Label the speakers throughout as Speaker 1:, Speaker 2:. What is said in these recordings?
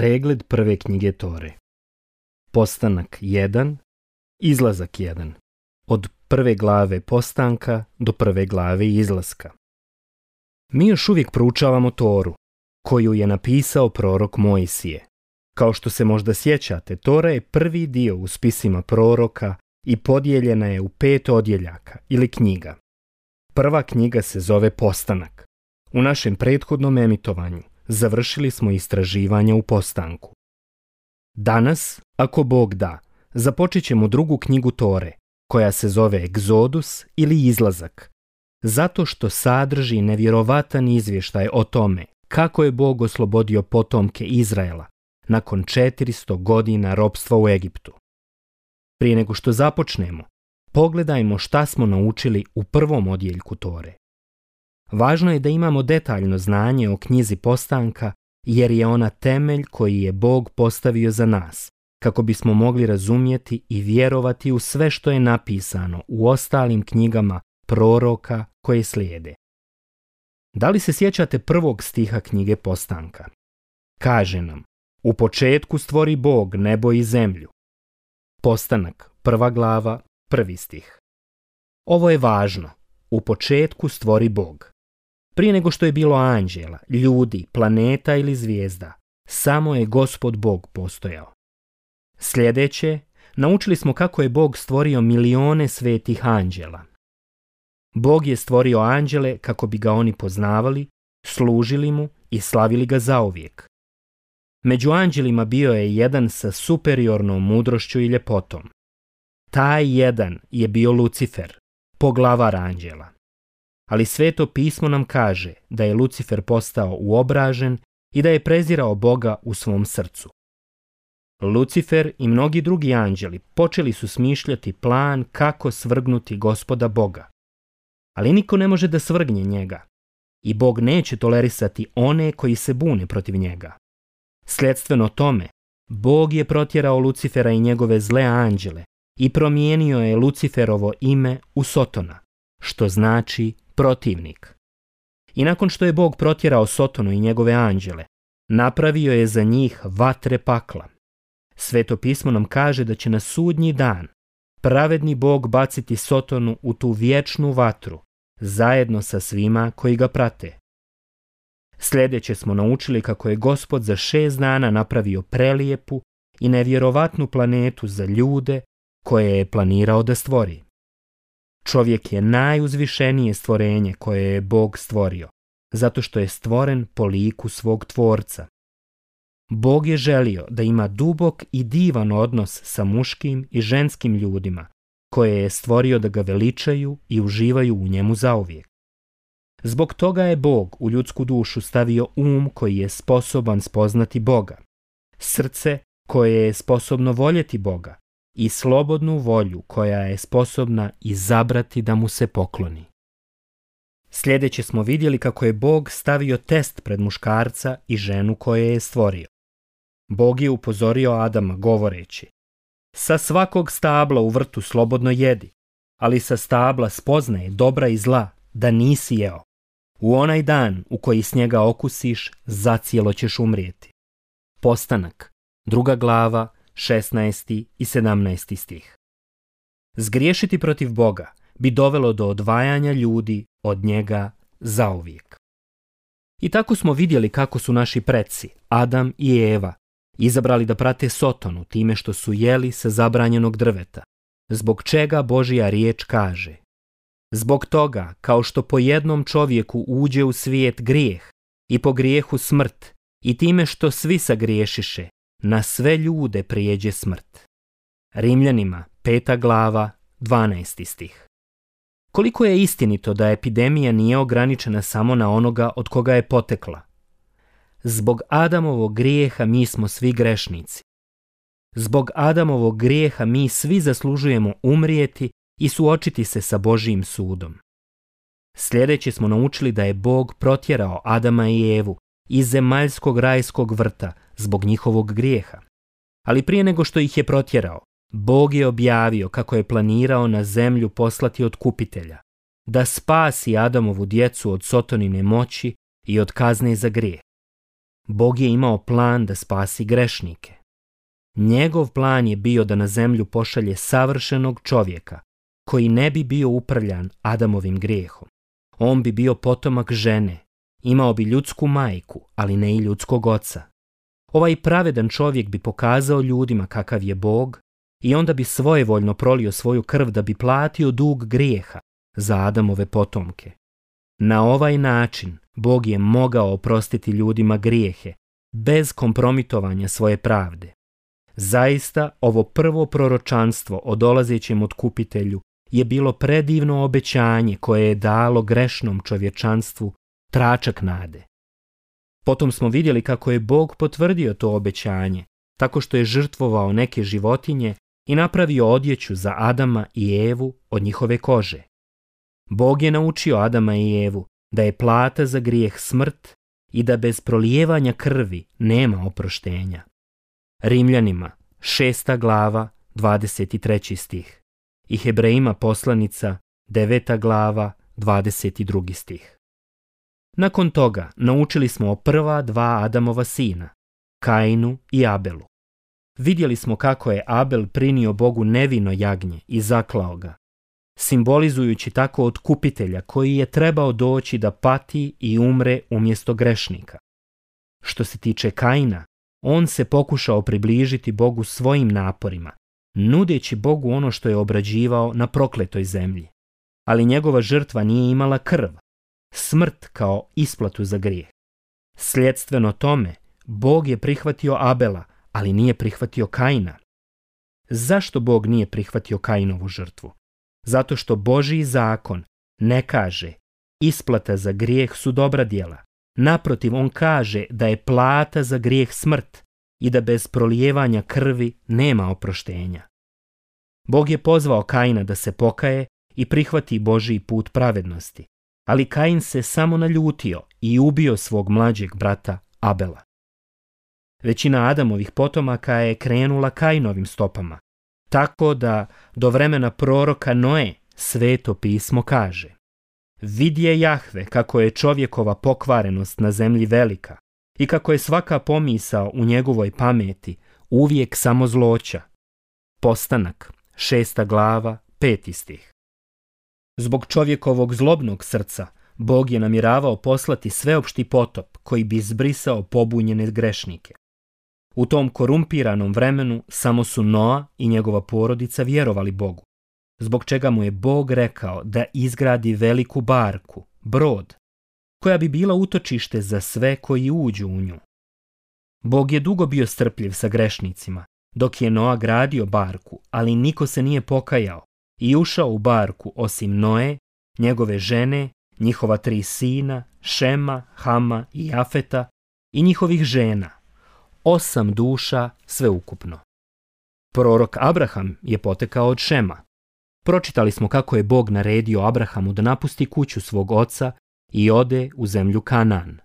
Speaker 1: Pregled prve knjige Tore. Postanak 1, izlazak 1. Od prve glave postanka do prve glave izlaska. Mi još uvijek proučavamo Toru, koju je napisao prorok Mojsije. Kao što se možda sjećate, Tora je prvi dio u spisima proroka i podijeljena je u pet odjeljaka ili knjiga. Prva knjiga se zove Postanak. U našem prethodnom emitovanju završili smo istraživanje u postanku. Danas, ako Bog da, započet ćemo drugu knjigu Tore, koja se zove Egzodus ili Izlazak, zato što sadrži nevjerovatan izvještaj o tome kako je Bog oslobodio potomke Izraela nakon 400 godina ropstva u Egiptu. Prije nego što započnemo, pogledajmo šta smo naučili u prvom odjeljku Tore. Važno je da imamo detaljno znanje o knjizi postanka, jer je ona temelj koji je Bog postavio za nas, kako bismo mogli razumjeti i vjerovati u sve što je napisano u ostalim knjigama proroka koje slijede. Da li se sjećate prvog stiha knjige Postanka? Kaže nam, u početku stvori Bog nebo i zemlju. Postanak, prva glava, prvi stih. Ovo je važno. U početku stvori Bog. Prije nego što je bilo anđela, ljudi, planeta ili zvijezda, samo je gospod Bog postojao. Sljedeće, naučili smo kako je Bog stvorio milione svetih anđela. Bog je stvorio anđele kako bi ga oni poznavali, služili mu i slavili ga zauvijek. Među anđelima bio je jedan sa superiornom mudrošću i ljepotom. Taj jedan je bio Lucifer, poglavar anđela ali sveto pismo nam kaže da je Lucifer postao uobražen i da je prezirao Boga u svom srcu. Lucifer i mnogi drugi anđeli počeli su smišljati plan kako svrgnuti gospoda Boga. Ali niko ne može da svrgnje njega i Bog neće tolerisati one koji se bune protiv njega. sljedstveno tome, Bog je protjerao Lucifera i njegove zle anđele i promijenio je Luciferovo ime u Sotona, što znači protivnik. I nakon što je Bog protjerao Sotonu i njegove anđele, napravio je za njih vatre pakla. Sveto pismo nam kaže da će na sudnji dan pravedni Bog baciti Sotonu u tu vječnu vatru, zajedno sa svima koji ga prate. Sljedeće smo naučili kako je gospod za šest dana napravio prelijepu i nevjerovatnu planetu za ljude koje je planirao da stvori. Čovjek je najuzvišenije stvorenje koje je Bog stvorio, zato što je stvoren po liku svog tvorca. Bog je želio da ima dubok i divan odnos sa muškim i ženskim ljudima, koje je stvorio da ga veličaju i uživaju u njemu zauvijek. Zbog toga je Bog u ljudsku dušu stavio um koji je sposoban spoznati Boga, srce koje je sposobno voljeti Boga, i slobodnu volju koja je sposobna izabrati da mu se pokloni. Sljedeće smo vidjeli kako je Bog stavio test pred muškarca i ženu koje je stvorio. Bog je upozorio Adama govoreći Sa svakog stabla u vrtu slobodno jedi, ali sa stabla spoznaje dobra i zla da nisi jeo. U onaj dan u koji s njega okusiš, zacijelo ćeš umrijeti. Postanak, druga glava, 16. i 17. stih. Zgriješiti protiv Boga bi dovelo do odvajanja ljudi od njega zauvijek. I tako smo vidjeli kako su naši preci, Adam i Eva, izabrali da prate Sotonu time što su jeli sa zabranjenog drveta, zbog čega Božija riječ kaže Zbog toga, kao što po jednom čovjeku uđe u svijet grijeh i po grijehu smrt i time što svi sagriješiše, na sve ljude prijeđe smrt. Rimljanima, peta glava, 12. stih. Koliko je istinito da epidemija nije ograničena samo na onoga od koga je potekla? Zbog Adamovog grijeha mi smo svi grešnici. Zbog Adamovog grijeha mi svi zaslužujemo umrijeti i suočiti se sa Božijim sudom. Sljedeće smo naučili da je Bog protjerao Adama i Evu iz zemaljskog rajskog vrta zbog njihovog grijeha. Ali prije nego što ih je protjerao, Bog je objavio kako je planirao na zemlju poslati otkupitelja, da spasi Adamovu djecu od sotonine moći i od kazne za grijeh. Bog je imao plan da spasi grešnike. Njegov plan je bio da na zemlju pošalje savršenog čovjeka, koji ne bi bio upravljan Adamovim grijehom. On bi bio potomak žene Imao bi ljudsku majku, ali ne i ljudskog oca. Ovaj pravedan čovjek bi pokazao ljudima kakav je Bog i onda bi svojevoljno prolio svoju krv da bi platio dug grijeha za Adamove potomke. Na ovaj način Bog je mogao oprostiti ljudima grijehe bez kompromitovanja svoje pravde. Zaista ovo prvo proročanstvo o dolazećem otkupitelju je bilo predivno obećanje koje je dalo grešnom čovječanstvu tračak nade. Potom smo vidjeli kako je Bog potvrdio to obećanje, tako što je žrtvovao neke životinje i napravio odjeću za Adama i Evu od njihove kože. Bog je naučio Adama i Evu da je plata za grijeh smrt i da bez prolijevanja krvi nema oproštenja. Rimljanima, šesta glava, 23. stih i Hebrejima poslanica, deveta glava, 22. stih. Nakon toga naučili smo o prva dva Adamova sina, Kainu i Abelu. Vidjeli smo kako je Abel prinio Bogu nevino jagnje i zaklao ga, simbolizujući tako otkupitelja koji je trebao doći da pati i umre umjesto grešnika. Što se tiče Kaina, on se pokušao približiti Bogu svojim naporima, nudeći Bogu ono što je obrađivao na prokletoj zemlji. Ali njegova žrtva nije imala krv, smrt kao isplatu za grijeh. Sljedstveno tome, Bog je prihvatio Abela, ali nije prihvatio Kaina. Zašto Bog nije prihvatio Kainovu žrtvu? Zato što Božiji zakon ne kaže isplata za grijeh su dobra djela. Naprotiv, on kaže da je plata za grijeh smrt i da bez prolijevanja krvi nema oproštenja. Bog je pozvao Kaina da se pokaje i prihvati Božiji put pravednosti ali Kain se samo naljutio i ubio svog mlađeg brata Abela. Većina Adamovih potomaka je krenula Kainovim stopama, tako da do vremena proroka Noe sveto pismo kaže Vidje Jahve kako je čovjekova pokvarenost na zemlji velika i kako je svaka pomisao u njegovoj pameti uvijek samo zloća. Postanak, šesta glava, peti stih. Zbog čovjekovog zlobnog srca Bog je namjeravao poslati sveopšti potop koji bi izbrisao pobunjene grešnike. U tom korumpiranom vremenu samo su Noa i njegova porodica vjerovali Bogu, zbog čega mu je Bog rekao da izgradi veliku barku, brod, koja bi bila utočište za sve koji uđu u nju. Bog je dugo bio strpljiv sa grešnicima, dok je Noa gradio barku, ali niko se nije pokajao, i ušao u barku osim Noe, njegove žene, njihova tri sina, Šema, Hama i Jafeta i njihovih žena, osam duša sveukupno. Prorok Abraham je potekao od Šema. Pročitali smo kako je Bog naredio Abrahamu da napusti kuću svog oca i ode u zemlju Kanan.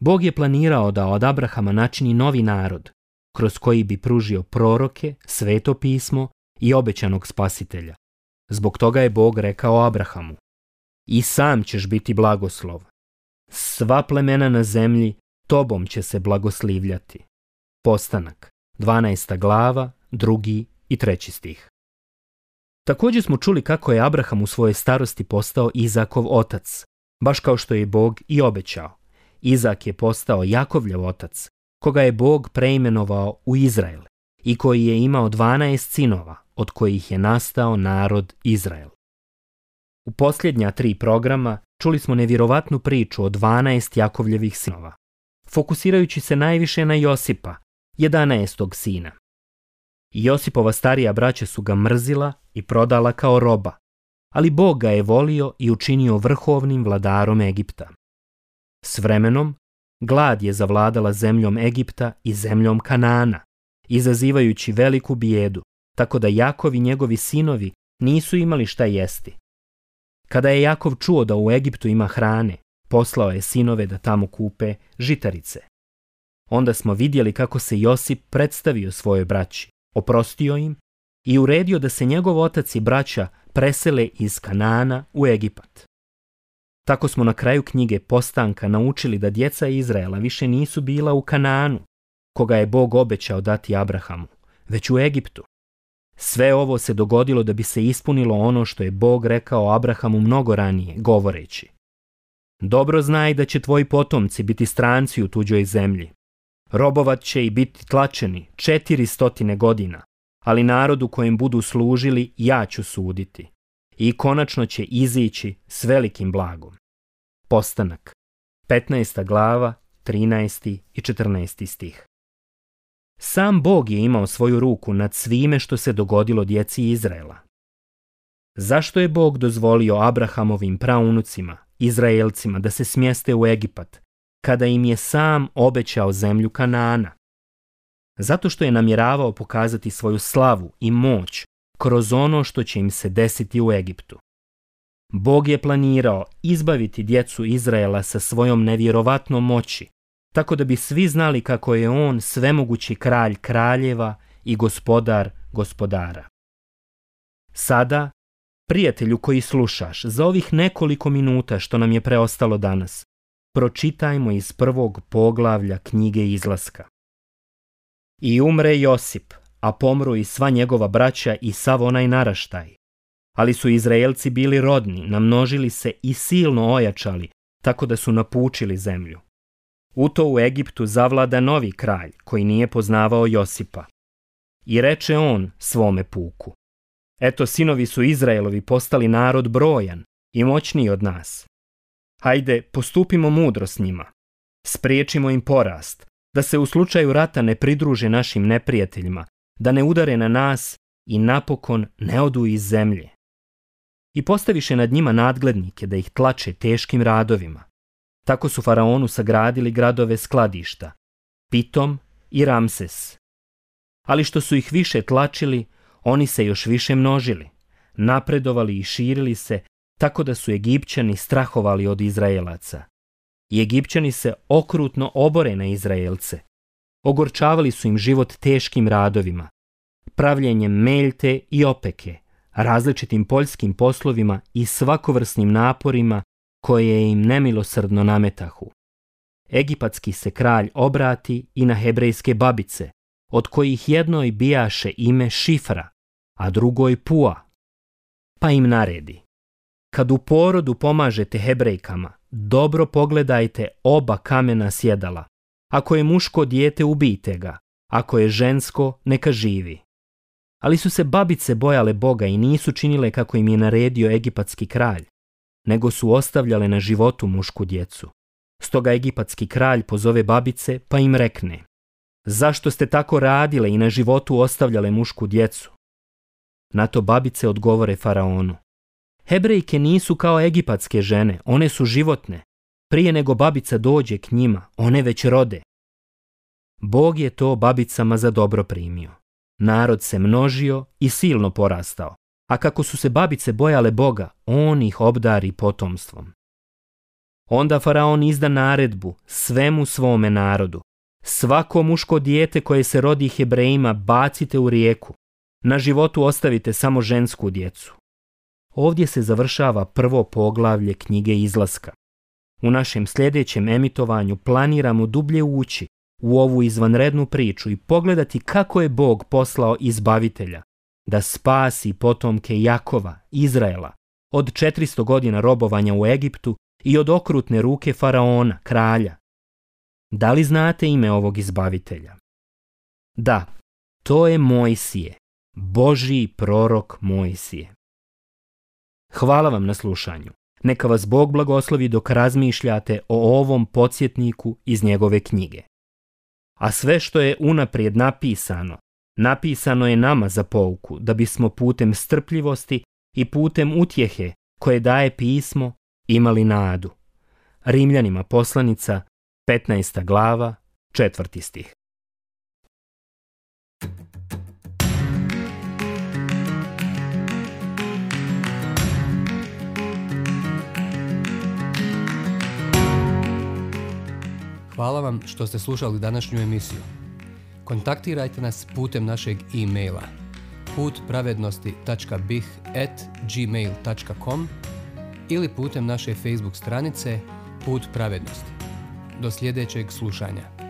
Speaker 1: Bog je planirao da od Abrahama načini novi narod, kroz koji bi pružio proroke, sveto pismo i obećanog spasitelja. Zbog toga je Bog rekao Abrahamu, i sam ćeš biti blagoslov. Sva plemena na zemlji tobom će se blagoslivljati. Postanak, 12. glava, drugi i treći stih. Također smo čuli kako je Abraham u svojoj starosti postao Izakov otac, baš kao što je Bog i obećao. Izak je postao Jakovljev otac, koga je Bog preimenovao u Izrael i koji je imao 12 sinova, od kojih je nastao narod Izrael. U posljednja tri programa čuli smo nevjerovatnu priču o 12 Jakovljevih sinova, fokusirajući se najviše na Josipa, 11. sina. Josipova starija braća su ga mrzila i prodala kao roba, ali Bog ga je volio i učinio vrhovnim vladarom Egipta. S vremenom, glad je zavladala zemljom Egipta i zemljom Kanana, izazivajući veliku bijedu, tako da Jakov i njegovi sinovi nisu imali šta jesti. Kada je Jakov čuo da u Egiptu ima hrane, poslao je sinove da tamo kupe žitarice. Onda smo vidjeli kako se Josip predstavio svojoj braći, oprostio im i uredio da se njegov otac i braća presele iz Kanana u Egipat. Tako smo na kraju knjige Postanka naučili da djeca Izraela više nisu bila u Kananu, koga je Bog obećao dati Abrahamu, već u Egiptu, sve ovo se dogodilo da bi se ispunilo ono što je Bog rekao Abrahamu mnogo ranije, govoreći. Dobro znaj da će tvoji potomci biti stranci u tuđoj zemlji. Robovat će i biti tlačeni četiri stotine godina, ali narodu kojem budu služili ja ću suditi. I konačno će izići s velikim blagom. Postanak. 15. glava, 13. i 14. stih. Sam Bog je imao svoju ruku nad svime što se dogodilo djeci Izraela. Zašto je Bog dozvolio Abrahamovim praunucima, Izraelcima, da se smjeste u Egipat, kada im je sam obećao zemlju Kanaana? Zato što je namjeravao pokazati svoju slavu i moć kroz ono što će im se desiti u Egiptu. Bog je planirao izbaviti djecu Izraela sa svojom nevjerovatnom moći, tako da bi svi znali kako je on svemogući kralj kraljeva i gospodar gospodara. Sada, prijatelju koji slušaš, za ovih nekoliko minuta što nam je preostalo danas, pročitajmo iz prvog poglavlja knjige izlaska. I umre Josip, a pomru i sva njegova braća i sav onaj naraštaj. Ali su Izraelci bili rodni, namnožili se i silno ojačali, tako da su napučili zemlju. U to u Egiptu zavlada novi kralj koji nije poznavao Josipa. I reče on svome puku. Eto sinovi su Izraelovi postali narod brojan i moćniji od nas. Hajde, postupimo mudro s njima. Spriječimo im porast, da se u slučaju rata ne pridruže našim neprijateljima, da ne udare na nas i napokon ne odu iz zemlje. I postaviše nad njima nadglednike da ih tlače teškim radovima, tako su faraonu sagradili gradove skladišta, Pitom i Ramses. Ali što su ih više tlačili, oni se još više množili, napredovali i širili se, tako da su Egipćani strahovali od Izraelaca. I Egipćani se okrutno obore na Izraelce. Ogorčavali su im život teškim radovima, pravljenjem meljte i opeke, različitim poljskim poslovima i svakovrsnim naporima koje im nemilosrdno nametahu. Egipatski se kralj obrati i na hebrejske babice, od kojih jednoj bijaše ime Šifra, a drugoj Pua. Pa im naredi. Kad u porodu pomažete hebrejkama, dobro pogledajte oba kamena sjedala. Ako je muško dijete, ubijte ga. Ako je žensko, neka živi. Ali su se babice bojale Boga i nisu činile kako im je naredio egipatski kralj nego su ostavljale na životu mušku djecu. Stoga egipatski kralj pozove babice pa im rekne Zašto ste tako radile i na životu ostavljale mušku djecu? Na to babice odgovore faraonu. Hebrejke nisu kao egipatske žene, one su životne. Prije nego babica dođe k njima, one već rode. Bog je to babicama za dobro primio. Narod se množio i silno porastao a kako su se babice bojale Boga, on ih obdari potomstvom. Onda faraon izda naredbu svemu svome narodu. Svako muško dijete koje se rodi Hebrejima bacite u rijeku. Na životu ostavite samo žensku djecu. Ovdje se završava prvo poglavlje knjige izlaska. U našem sljedećem emitovanju planiramo dublje ući u ovu izvanrednu priču i pogledati kako je Bog poslao izbavitelja, da spasi potomke Jakova, Izraela, od 400 godina robovanja u Egiptu i od okrutne ruke faraona, kralja. Da li znate ime ovog izbavitelja? Da, to je Mojsije, božji prorok Mojsije. Hvala vam na slušanju. Neka vas Bog blagoslovi dok razmišljate o ovom podsjetniku iz njegove knjige. A sve što je unaprijed napisano Napisano je nama za pouku da bismo putem strpljivosti i putem utjehe koje daje pismo imali nadu. Rimljanima poslanica, 15. glava, 4. stih. Hvala vam što ste slušali današnju emisiju kontaktirajte nas putem našeg e-maila putpravednosti.bih.gmail.com ili putem naše Facebook stranice Put pravednosti. Do sljedećeg slušanja.